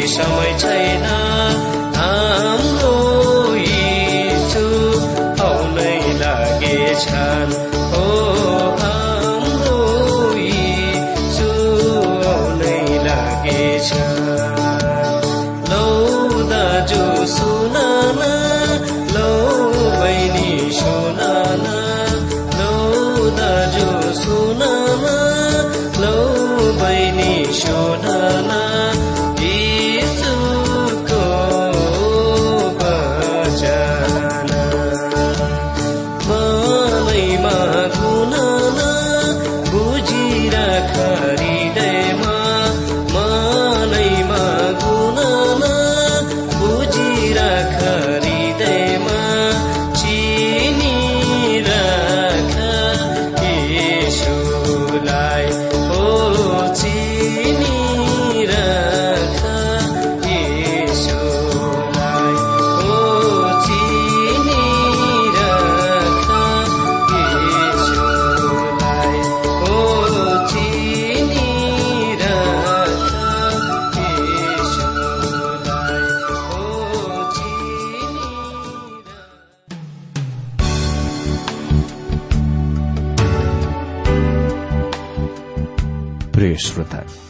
लौ दाजु lie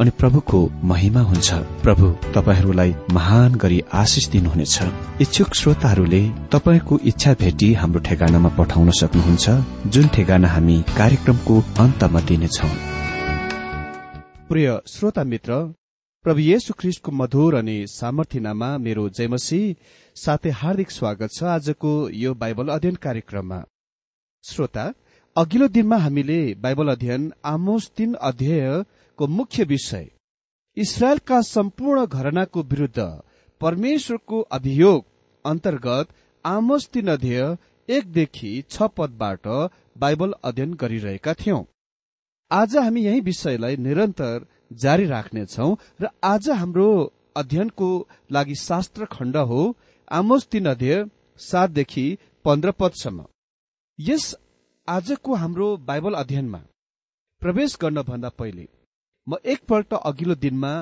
अनि प्रभुको महिमा हुन्छ। प्रभु तपाईँहरूलाई महान गरी आशिष दिनुहुनेछ। इच्छुक श्रोताहरूले तपाईँको इच्छा भेटी हाम्रो ठेगानामा पठाउन सक्नुहुन्छ जुन ठेगाना हामी कार्यक्रमको अन्तमा दिनेछौ। प्रिय श्रोता मित्र प्रभु येशु ख्रिस्टको मधुर अनि सामर्थ्यनामा मेरो जयमसी साथै हार्दिक स्वागत छ आजको यो बाइबल अध्ययन कार्यक्रममा। श्रोता अघिल्लो दिनमा हामीले बाइबल अध्ययन आमोस तीन अध्यायको मुख्य विषय। इसरायलका सम्पूर्ण घरनाको विरूद्ध परमेश्वरको अभियोग अन्तर्गत आमोस तीन अध्यय एकदेखि छ पदबाट बाइबल अध्ययन गरिरहेका थियौं। आज हामी यही विषयलाई निरन्तर जारी राख्नेछौ र आज हाम्रो अध्ययनको लागि शास्त्र खण्ड हो आमोस तीन अध्यय सातदेखि पन्ध्र पदसम्म। यस आजको हाम्रो बाइबल अध्ययनमा प्रवेश गर्नभन्दा पहिले म एकपल्ट अघिल्लो दिनमा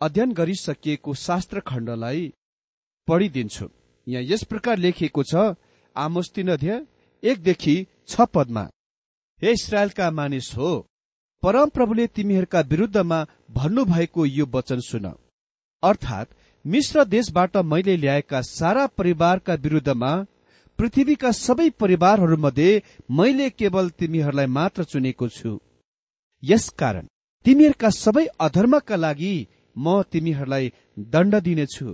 अध्ययन गरिसकिएको शास्त्र खण्डलाई पढिदिन्छु। यहाँ यस प्रकार लेखिएको छ आमोस अध्यय एकदेखि छ पदमा हे इसरायलका मानिस हो परमप्रभुले तिमीहरूका विरूद्धमा भन्नुभएको यो वचन सुन। अर्थात् मिश्र देशबाट मैले ल्याएका सारा परिवारका विरूद्धमा पृथ्वीका सबै परिवारहरूमध्ये मैले केवल तिमीहरूलाई मात्र चुनेको छु। यसकारण तिमीहरूका सबै अधर्मका लागि म तिमीहरूलाई दण्ड दिनेछु।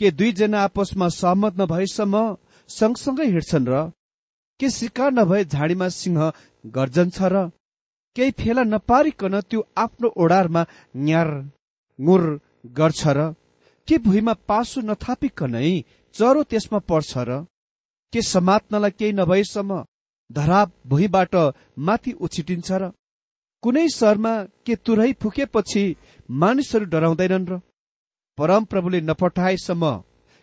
के दुईजना आपसमा सहमत नभएसम्म सँगसँगै हिँड्छन् र? के शिकार नभए झाडीमा सिंह गर्जन छ र? केही फेला नपारिकन त्यो आफ्नो ओडारमा न्यार गुर गर्छ र? के भुइँमा पासो नथापिकनै चरो त्यसमा पर्छ र? के समात्नलाई केही नभएसम्म धराप भुइँबाट माथि उछिटिन्छ र? कुनै शहरमा के तुरै फुकेपछि मानिसहरू डराउँदैनन् र परमप्रभुले नपठाएसम्म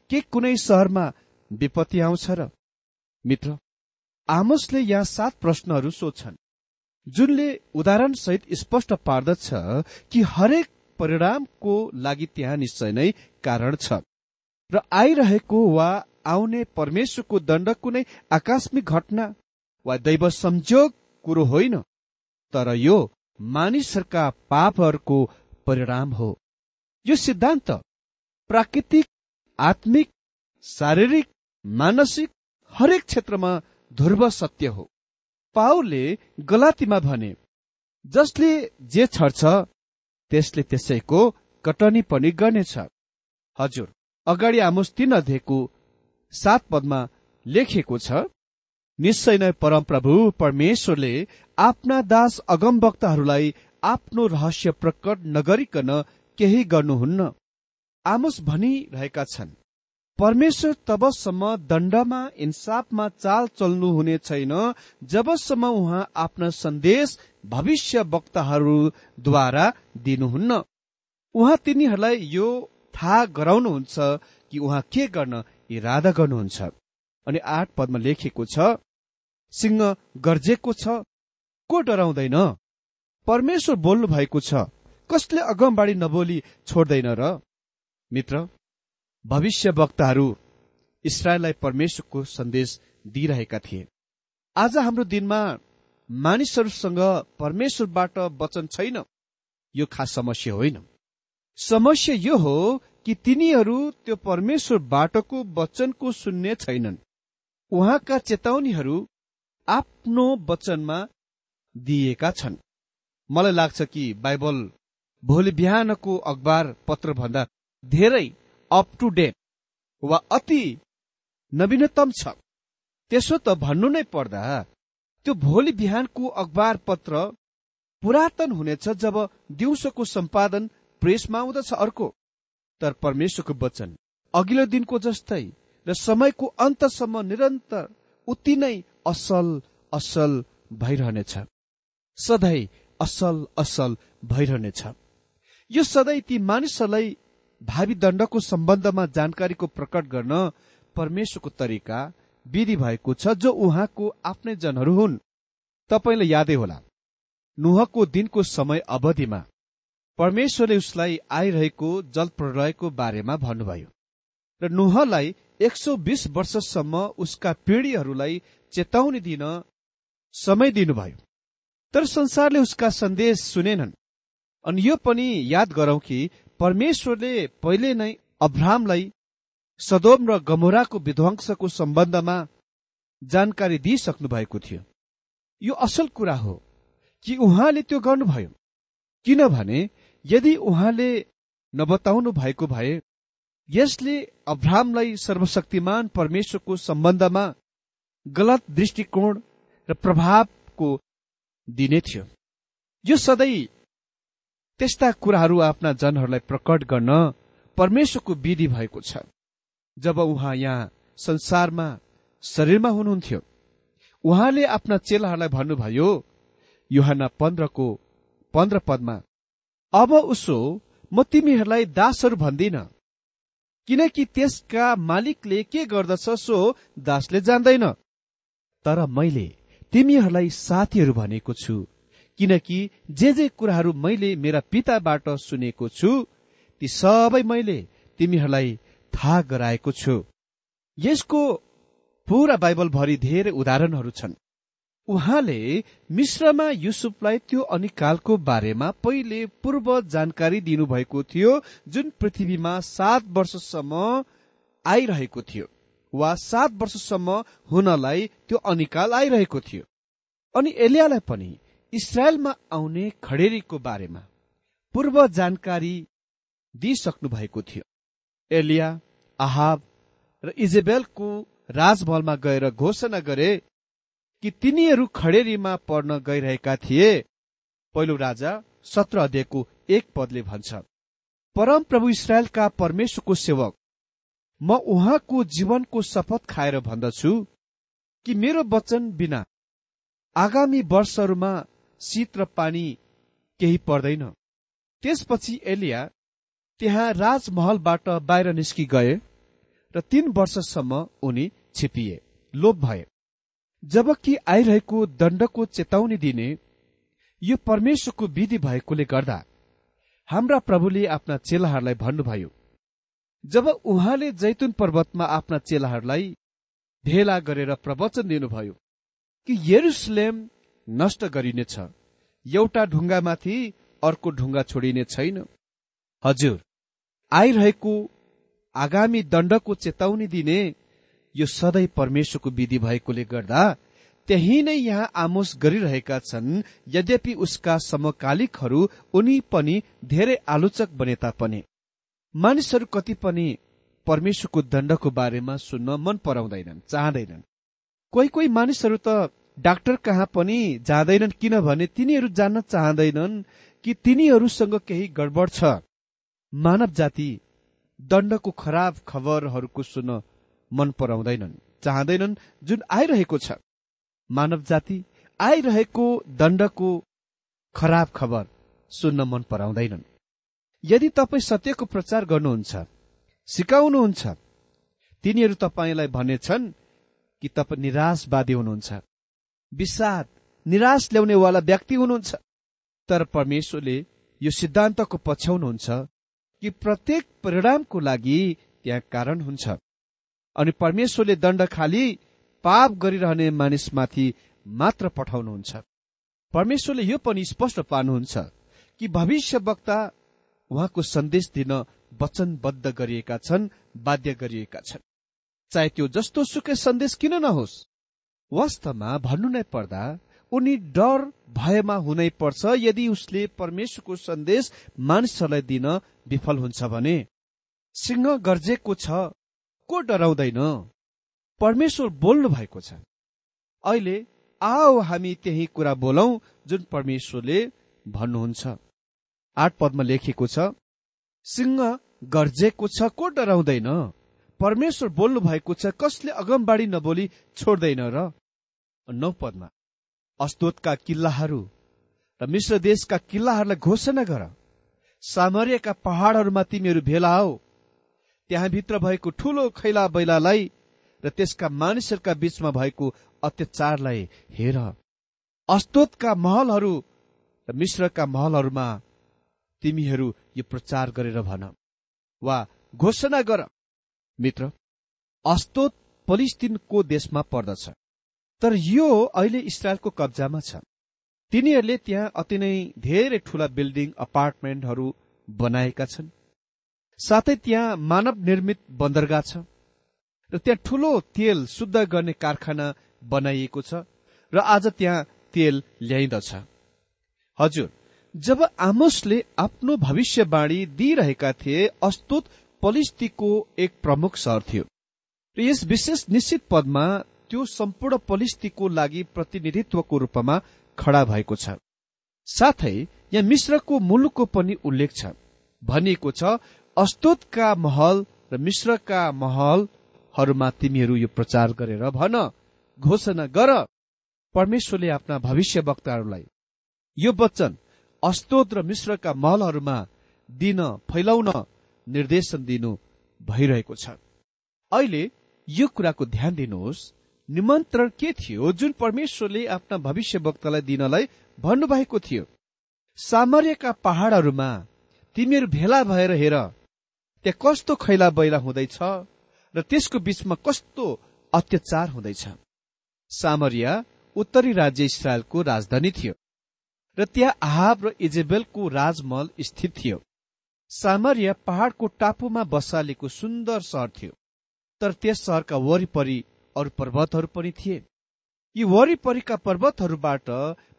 के कुनै शहरमा विपत्ति आउँछ र? मित्र आमोसले यहाँ सात प्रश्नहरू सोध्छन् जुनले उदाहरण सहित स्पष्ट पार्दछ कि हरेक परिणामको लागि त्यहाँ निश्चय नै कारण छ र आइरहेको वा आउने परमेश्वरको दण्ड कुनै आकस्मिक घटना वा दैव संजोग कुरो होइन। तर यो मानिसहरूका पापहरूको परिणाम हो। यो सिद्धान्त प्राकृतिक आत्मिक शारीरिक मानसिक हरेक क्षेत्रमा ध्रुव सत्य हो। पाउलले गलातीमा भने जसले जे छर्छ त्यसले त्यसैको कटनी पनि गर्नेछ। हजुर अगाडि आमुस तीन सात पदमा लेखिएको छ निश्चय नै परमप्रभु परमेश्वरले आफ्ना दास अगमवक्ताहरूलाई आफ्नो रहस्य प्रकट नगरिकन केही गर्नुहुन्न। आमुस भनिरहेका छन् परमेश्वर तबसम्म दण्डमा इन्साफमा चाल चल्नुहुने छैन जबसम्म उहाँ आफ्ना सन्देश भविष्य वक्ताहरूद्वारा दिनुहुन्न। उहाँ तिनीहरूलाई यो थाहा गराउनुहुन्छ कि उहाँ के गर्न इरादा गर्नुहुन्छ। अनि आठ पदमा लेखेको छ सिंह गर्जेको छ को डराउँदैन? परमेश्वर बोल्नु भएको छ कसले अगमबाडी नबोली छोड्दैन र? मित्र भविष्य वक्ताहरू इसरायललाई परमेश्वरको सन्देश दिइरहेका थिए। आज हाम्रो दिनमा मानिसहरूसँग परमेश्वरबाट वचन छैन। यो खास समस्या होइन। समस्या यो हो कि तिनीहरू त्यो परमेश्वरबाटको वचनको सुन्ने छैनन्। उहाँका चेतावनीहरू आफ्नो वचनमा दिएका छन्। मलाई लाग्छ कि बाइबल भोलि बिहानको अखबार पत्र भन्दा धेरै अप टु डेट वा अति नवीनतम छ। त्यसो त भन्नु नै पर्दा त्यो भोलि बिहानको अखबार पत्र पुरातन हुनेछ जब दिउँसोको सम्पादन प्रेसमा आउँदछ अर्को। तर परमेश्वरको वचन अघिल्लो दिनको जस्तै र समयको अन्तसम्म निरन्तर उति नै असल असल भइरहनेछ। सधैँ असल असल भइरहनेछ। यो सधैँ ती मानिसहरूलाई भावी दण्डको सम्बन्धमा जानकारीको प्रकट गर्न परमेश्वरको तरिका विधि भएको छ जो उहाँको आफ्नै जनहरू हुन्। तपाईँलाई यादै होला। नुहको दिनको समय अवधिमा परमेश्वरले उसलाई आइरहेको जल प्रलयको बारेमा भन्नुभयो। र नुहलाई एक सौ बीस वर्षसम्म उसका पिँढीहरूलाई चेतावनी दिन समय दिनुभयो। तर संसारले उसका सन्देश सुनेनन्। अनि यो पनि याद गरौं कि परमेश्वरले पहिले नै अब्राहमलाई सदोम र गमोराको विध्वंसको सम्बन्धमा जानकारी दिइसक्नु भएको थियो। यो असल कुरा हो कि उहाँले त्यो गर्नुभयो। किनभने यदि उहाँले नबताउनु भएको भए यसले अब्राहमलाई सर्वशक्तिमान परमेश्वरको सम्बन्धमा गलत दृष्टिकोण र प्रभावको दिने थियो। यो सधैँ त्यस्ता कुराहरू आफ्ना जनहरूलाई प्रकट गर्न परमेश्वरको विधि भएको छ। जब उहाँ यहाँ संसारमा शरीरमा हुनुहुन्थ्यो उहाँले आफ्ना चेलाहरूलाई भन्नुभयो युहान पन्ध्रको पन्ध्र पदमा अब उसो म तिमीहरूलाई दासहरू भन्दिन। किनकि त्यसका मालिकले के गर्दछ सो दासले जान्दैन। तर मैले तिमीहरूलाई साथीहरू भनेको छु किनकि जे जे कुराहरू मैले मेरा पिताबाट सुनेको छु ती सबै मैले तिमीहरूलाई थाहा गराएको छु। यसको पुरा बाइबलभरि धेरै उदाहरणहरू छन्। उहाँले मिश्रमा युसुफलाई त्यो अनिकालको बारेमा पहिले पूर्व जानकारी दिनुभएको थियो जुन पृथ्वीमा सात वर्षसम्म आइरहेको थियो वा सात वर्षसम्म हुनलाई त्यो अनिकाल आइरहेको थियो। अनि एलियालाई पनि इसरायलमा आउने खडेरीको बारेमा पूर्व जानकारी दिइसक्नु भएको थियो। एलिया आहाब र इजेबेलको राजमहलमा गएर घोषणा गरे कि तिनीहरू खडेरीमा पढ्न गइरहेका थिए। पहिलो राजा सत्र अध्ययको एक पदले भन्छ परम प्रभु इसरायलका परमेश्वरको सेवक म उहाँको जीवनको शपथ खाएर भन्दछु कि मेरो वचन बिना आगामी वर्षहरूमा शीत र पानी केही पर्दैन। त्यसपछि एलिया त्यहाँ राजमहलबाट बाहिर निस्कि गए र तीन वर्षसम्म उनी छिपिए। लोप भए। जबकि आइरहेको दण्डको चेतावनी दिने यो परमेश्वरको विधि भएकोले गर्दा हाम्रा प्रभुले आफ्ना चेलाहरूलाई भन्नुभयो जब उहाँले जैतुन पर्वतमा आफ्ना चेलाहरूलाई भेला गरेर प्रवचन दिनुभयो कि यरुसलेम नष्ट गरिनेछ एउटा ढुङ्गामाथि अर्को ढुङ्गा छोडिने छैन। हजुर आइरहेको आगामी दण्डको चेतावनी दिने यो सधैँ परमेश्वरको विधि भएकोले गर्दा त्यही नै यहाँ आमोस गरिरहेका छन् यद्यपि उसका समकालिकहरू उनी पनि धेरै आलोचक बने तापनि। मानिसहरू कति पनि परमेश्वरको दण्डको बारेमा सुन्न मन पराउँदैनन् चाहँदैनन्। कोही कोही मानिसहरू त डाक्टर कहाँ पनि जाँदैनन् किनभने तिनीहरू जान्न चाहँदैनन् कि तिनीहरूसँग केही गडबड छ। मानव जाति दण्डको खराब खबरहरूको सुन्न मन पराउँदैनन्। चाहँदैनन् जुन आइरहेको छ। मानव जाति आइरहेको दण्डको खराब खबर सुन्न मन पराउँदैनन्। यदि तपाईँ सत्यको प्रचार गर्नुहुन्छ सिकाउनुहुन्छ तिनीहरू तपाईँलाई भनेछन् कि तपाईँ निराशवादी हुनुहुन्छ विषाद निराश ल्याउनेवाला व्यक्ति हुनुहुन्छ तर परमेश्वरले यो सिद्धान्तको पछ्याउनुहुन्छ कि प्रत्येक परिणामको लागि त्यहाँ कारण हुन्छ। अनि परमेश्वरले दण्ड खाली पाप गरिरहने मानिसमाथि मात्र पठाउनुहुन्छ। परमेश्वरले यो पनि स्पष्ट पार्नुहुन्छ कि भविष्य वक्ता उहाँको सन्देश दिन वचनबद्ध गरिएका छन् बाध्य गरिएका छन्। चाहे त्यो जस्तो सुकै सन्देश किन नहोस्? वास्तवमा भन्नु नै पर्दा उनी डर भयमा हुनै पर्छ यदि उसले परमेश्वरको सन्देश मानिसहरूलाई दिन विफल हुन्छ भने। सिंह गर्जेको छ को डराउँदैन? परमेश्वर बोल्नु भएको छ। अहिले आओ हामी त्यही कुरा बोलौ जुन परमेश्वरले भन्नुहुन्छ। आठ पदमा लेखिएको छ सिंह गर्जेको छ को डराउँदैन? परमेश्वर बोल्नु भएको छ कसले अगमबाडी नबोली छोड्दैन र? नौ पदमा अस्तोतका किल्लाहरू र मिश्र देशका किल्लाहरूलाई घोषणा गर। सामर्यका पहाड़हरूमा तिमीहरू भेला हौ। त्यहाँभित्र भएको ठूलो खैला बैलालाई र त्यसका मानिसहरूका बीचमा भएको अत्याचारलाई हेर। अस्तोतका महलहरू र मिश्रका महलहरूमा तिमीहरू यो प्रचार गरेर भन वा घोषणा गर। मित्र अस्तोत पलिस्तिनको देशमा पर्दछ तर यो अहिले इसरायलको कब्जामा छ। तिनीहरूले त्यहाँ अति नै धेरै ठूला बिल्डिङ अपार्टमेन्टहरू बनाएका छन्। साथै त्यहाँ मानव निर्मित बन्दरगाह छ र त्यहाँ ठूलो तेल शुद्ध गर्ने कारखाना बनाइएको छ र आज त्यहाँ तेल ल्याइदछ। हजुर जब आमोसले आफ्नो भविष्यवाणी दिइरहेका थिए अस्तुत पलिस्तीको एक प्रमुख सहर थियो। र यस विशेष निश्चित पदमा त्यो सम्पूर्ण पलिस्तीको लागि प्रतिनिधित्वको रूपमा खड़ा भएको छ। साथै यहाँ मिश्रको मुलुकको पनि उल्लेख छ। भनिएको छ अस्तोतका महल र मिश्रका महलहरूमा तिमीहरू यो प्रचार गरेर भन घोषणा गर। परमेश्वरले आफ्ना भविष्य वक्ताहरूलाई यो वचन अस्तोत र मिश्रका महलहरूमा दिन फैलाउन निर्देशन दिनु भइरहेको छ। अहिले यो कुराको ध्यान दिनुहोस् निमन्त्रण के थियो जुन परमेश्वरले आफ्ना भविष्य वक्तालाई दिनलाई भन्नुभएको थियो? सामर्यका पहाड़हरूमा तिमीहरू भेला भएर हेर त्यहाँ कस्तो खैला बैला हुँदैछ र त्यसको बीचमा कस्तो अत्याचार हुँदैछ। सामरिया उत्तरी राज्य इसरायलको राजधानी थियो र त्यहाँ आहाब र इजेबेलको राजमहल स्थित थियो। सामरिया पहाड़को टापुमा बसालेको सुन्दर सहर थियो तर त्यस सहरका वरिपरि अरू पर्वतहरू पनि थिए। यी वरिपरिका पर्वतहरूबाट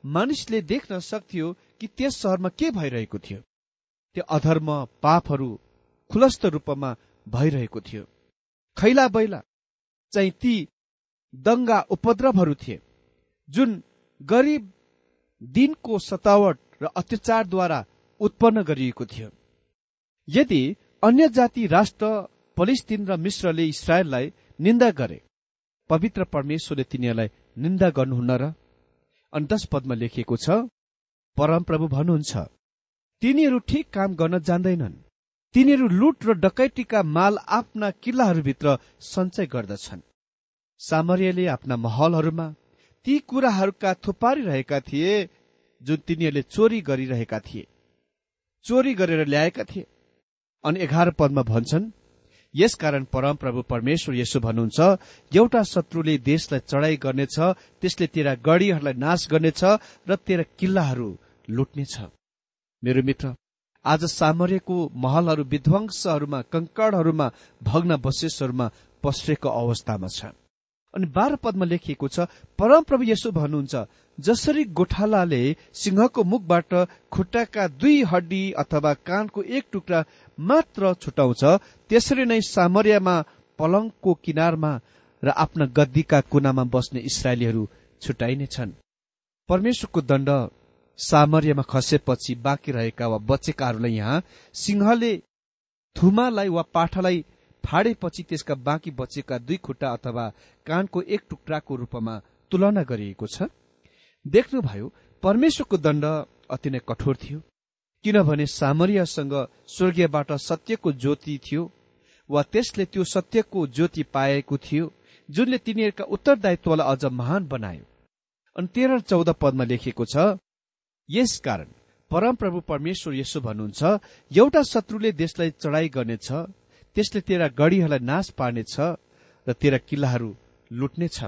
मानिसले देख्न सक्थ्यो कि त्यस सहरमा के भइरहेको थियो। त्यो अधर्म पापहरू खुलस्त रूपमा भइरहेको थियो। खैला बैला चाहिँ ती दंगा उपद्रवहरू थिए जुन गरिब दिनको सतावट र अत्याचारद्वारा उत्पन्न गरिएको थियो। यदि अन्य जाति राष्ट्र फलिस्तिन र मिश्रले इसरायललाई निन्दा गरे पवित्र परमेश्वरले तिनीहरूलाई निन्दा गर्नुहुन्न र अनि दश पदमा लेखिएको छ परमप्रभु भन्नुहुन्छ तिनीहरू ठिक काम गर्न जान्दैनन्। तिनीहरू लुट र डकैटीका माल आफ्ना किल्लाहरूभित्र सञ्चय गर्दछन्। सामर्यले आफ्ना महलहरूमा ती कुराहरूका थुपारिरहेका थिए जुन तिनीहरूले चोरी गरिरहेका थिए। चोरी गरेर ल्याएका थिए। अनि एघार पदमा भन्छन् यसकारण परमप्रभु परमेश्वर यसो भन्नुहुन्छ एउटा शत्रुले देशलाई चढाई गर्नेछ त्यसले तेरा गढीहरूलाई नाश गर्नेछ र तेरा किल्लाहरू लुट्नेछ। मेरो मित्र आज सामर्यको महलहरू विध्वंसहरूमा कंकडहरूमा भग्न बसेसहरूमा पस्रेको अवस्थामा छ। अनि बाह्र पदमा लेखिएको छ परमप्रभु यसो भन्नुहुन्छ जसरी गोठालाले सिंहको मुखबाट खुट्टाका दुई हड्डी अथवा कानको एक टुक्रा मात्र छुटाउँछ त्यसरी नै सामर्यमा पलङको किनारमा र आफ्ना गद्दीका कुनामा बस्ने इसरायलीहरू छुटाइनेछन्। परमेश्वरको दण्ड सामर्यमा खसेपछि बाँकी रहेका वा बचेकाहरूलाई यहाँ सिंहले थुमालाई वा पाठालाई फाडेपछि त्यसका बाँकी बचेका दुई खुट्टा अथवा कानको एक टुक्राको रूपमा तुलना गरिएको छ। देख्नुभयो परमेश्वरको दण्ड अति नै कठोर थियो किनभने सामरियासँग स्वर्गीयबाट सत्यको ज्योति थियो वा त्यसले त्यो सत्यको ज्योति पाएको थियो जुनले तिनीहरूका उत्तरदायित्वलाई अझ महान बनायो। अनि तेह्र चौध पदमा लेखिएको छ यसकारण परमप्रभु परमेश्वर यसो भन्नुहुन्छ एउटा शत्रुले देशलाई चढाई गर्नेछ त्यसले तेरा गढीहरूलाई नाश पार्नेछ र तेरा किल्लाहरू लुट्नेछ।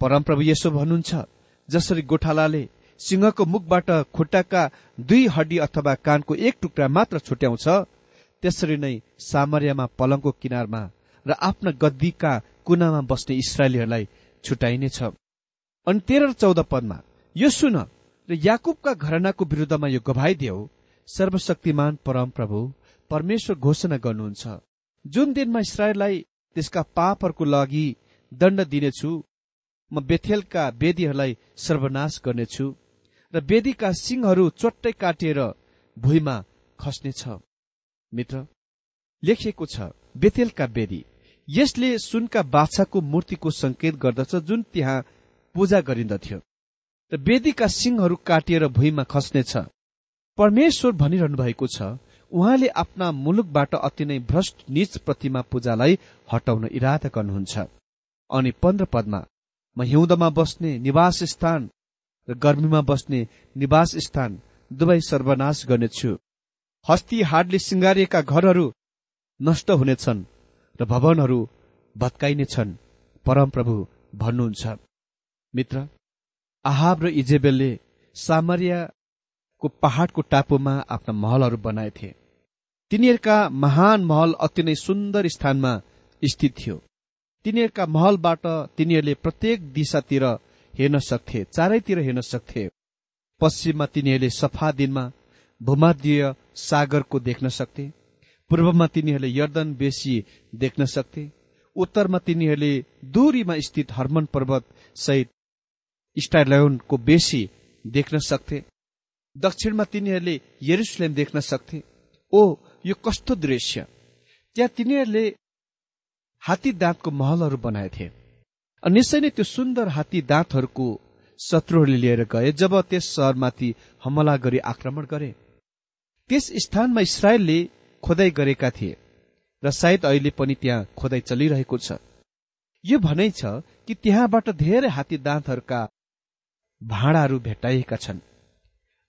परमप्रभु यसो भन्नुहुन्छ जसरी गोठालाले सिंहको मुखबाट खुट्टाका दुई हड्डी अथवा कानको एक टुक्रा मात्र छुट्याउँछ त्यसरी नै सामर्यमा पलङको किनारमा र आफ्ना गद्दीका कुनामा बस्ने इसरायलीहरूलाई छुट्याइनेछ। अनि तेह्र चौध पदमा यो सुन र याकुबका घरनाको विरुद्धमा यो दियो सर्वशक्तिमान परम प्रभु परमेश्वर घोषणा गर्नुहुन्छ। जुन दिनमा इसरायललाई त्यसका पापहरूको लागि दण्ड दिनेछु म बेथेलका वेदीहरूलाई सर्वनाश गर्नेछु र वेदीका सिंहहरू चोट्टै काटिएर भुइँमा खस्नेछ। मित्र लेखिएको छ बेथेलका वेदी यसले सुनका बाछाको मूर्तिको संकेत गर्दछ जुन त्यहाँ पूजा गरिन्दथ्यो। र वेदीका सिंहहरू काटिएर भुइँमा खस्नेछ। परमेश्वर भनिरहनु भएको छ उहाँले आफ्ना मुलुकबाट अति नै भ्रष्ट निच प्रतिमा पूजालाई हटाउन इरादा गर्नुहुन्छ। अनि पन्ध्र पदमा म हिउँदमा बस्ने निवास स्थान र गर्मीमा बस्ने निवास स्थान दुवै सर्वनाश गर्नेछु। हस्ती हाडले सिंगारिएका घरहरू नष्ट हुनेछन् र भवनहरू भत्काइनेछन्। परमप्रभु भन्नुहुन्छ। मित्र आहाब र इजेबेलले सामरियाको पहाड़को टापुमा आफ्ना महलहरू बनाएथे तिनीहरूका महान महल अति नै सुन्दर स्थानमा स्थित थियो। तिनीहरूका महलबाट तिनीहरूले प्रत्येक दिशातिर हेर्न सक्थे चारैतिर हेर्न सक्थे। पश्चिममा तिनीहरूले सफा दिनमा भूमध्य सागरको देख्न सक्थे। पूर्वमा तिनीहरूले यर्दन बेसी देख्न सक्थे। उत्तरमा तिनीहरूले दूरीमा स्थित हर्मन पर्वत सहित स्टाइलयनको बेसी देख्न सक्थे। दक्षिणमा तिनीहरूले यरुसलेम देख्न सक्थे। ओ यो कस्तो दृश्य? त्यहाँ तिनीहरूले हात्ती दाँतको महलहरू बनाएथे अनि निश्चय नै त्यो सुन्दर हात्ती दाँतहरूको शत्रुहरूले लिएर गए जब त्यस सहरमाथि हमला गरी आक्रमण गरे। त्यस स्थानमा इसरायलले खोदाई गरेका थिए र सायद अहिले पनि त्यहाँ खोदाई चलिरहेको छ। यो भनाइ छ कि त्यहाँबाट धेरै हात्ती दाँतहरूका भाँडाहरू भेटाइएका छन्।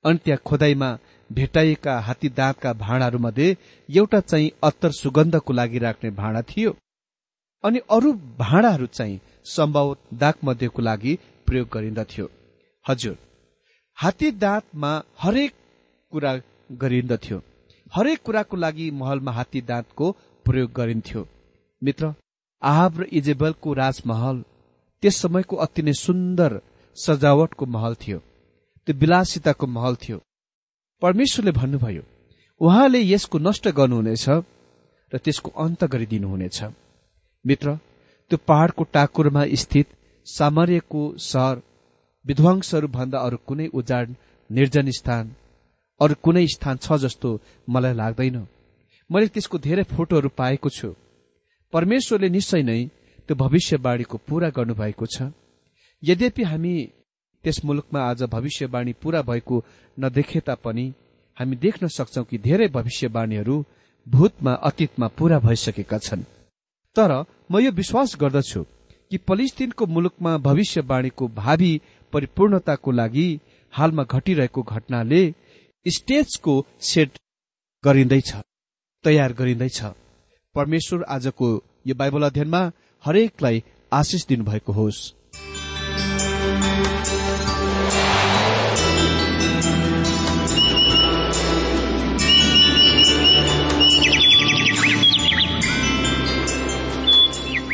अनि त्यहाँ खोदाईमा भेटाइएका हात्ती दाँतका भाँडाहरूमध्ये एउटा चाहिँ अत्तर सुगन्धको लागि राख्ने भाँडा थियो अनि अरू भाँडाहरू चाहिँ सम्भव दाग मध्येको लागि प्रयोग गरिन्दथ्यो। हजुर हात्ती दाँतमा हरेक कुरा गरिन्दथ्यो। हरेक कुराको लागि महलमा हात्ती दाँतको प्रयोग गरिन्थ्यो। मित्र आहाब र इजेबलको राजमहल त्यस समयको अति नै सुन्दर सजावटको महल थियो। त्यो विलासिताको महल थियो। परमेश्वरले भन्नुभयो उहाँले यसको नष्ट गर्नुहुनेछ र त्यसको अन्त गरिदिनुहुनेछ। मित्र त्यो पहाड़को टाकुरमा स्थित सामर्यको सहर विध्वंसहरू भन्दा अरू कुनै उजाड निर्जन स्थान अरू कुनै स्थान छ जस्तो मलाई लाग्दैन। मैले त्यसको धेरै फोटोहरू पाएको छु। परमेश्वरले निश्चय नै त्यो भविष्यवाणीको पूरा गर्नुभएको छ। यद्यपि हामी त्यस मुलुकमा आज भविष्यवाणी पूरा भएको नदेखे तापनि हामी देख्न सक्छौ कि धेरै भविष्यवाणीहरू भूतमा अतीतमा पूरा भइसकेका छन्। तर म यो विश्वास गर्दछु कि पलिस्तिनको मुलुकमा भविष्यवाणीको भावी परिपूर्णताको लागि हालमा घटिरहेको घटनाले स्टेजको सेट गरिँदैछ तयार गरिँदैछ। परमेश्वर आजको यो बाइबल अध्ययनमा हरेकलाई आशिष दिनुभएको होस्। Thank you.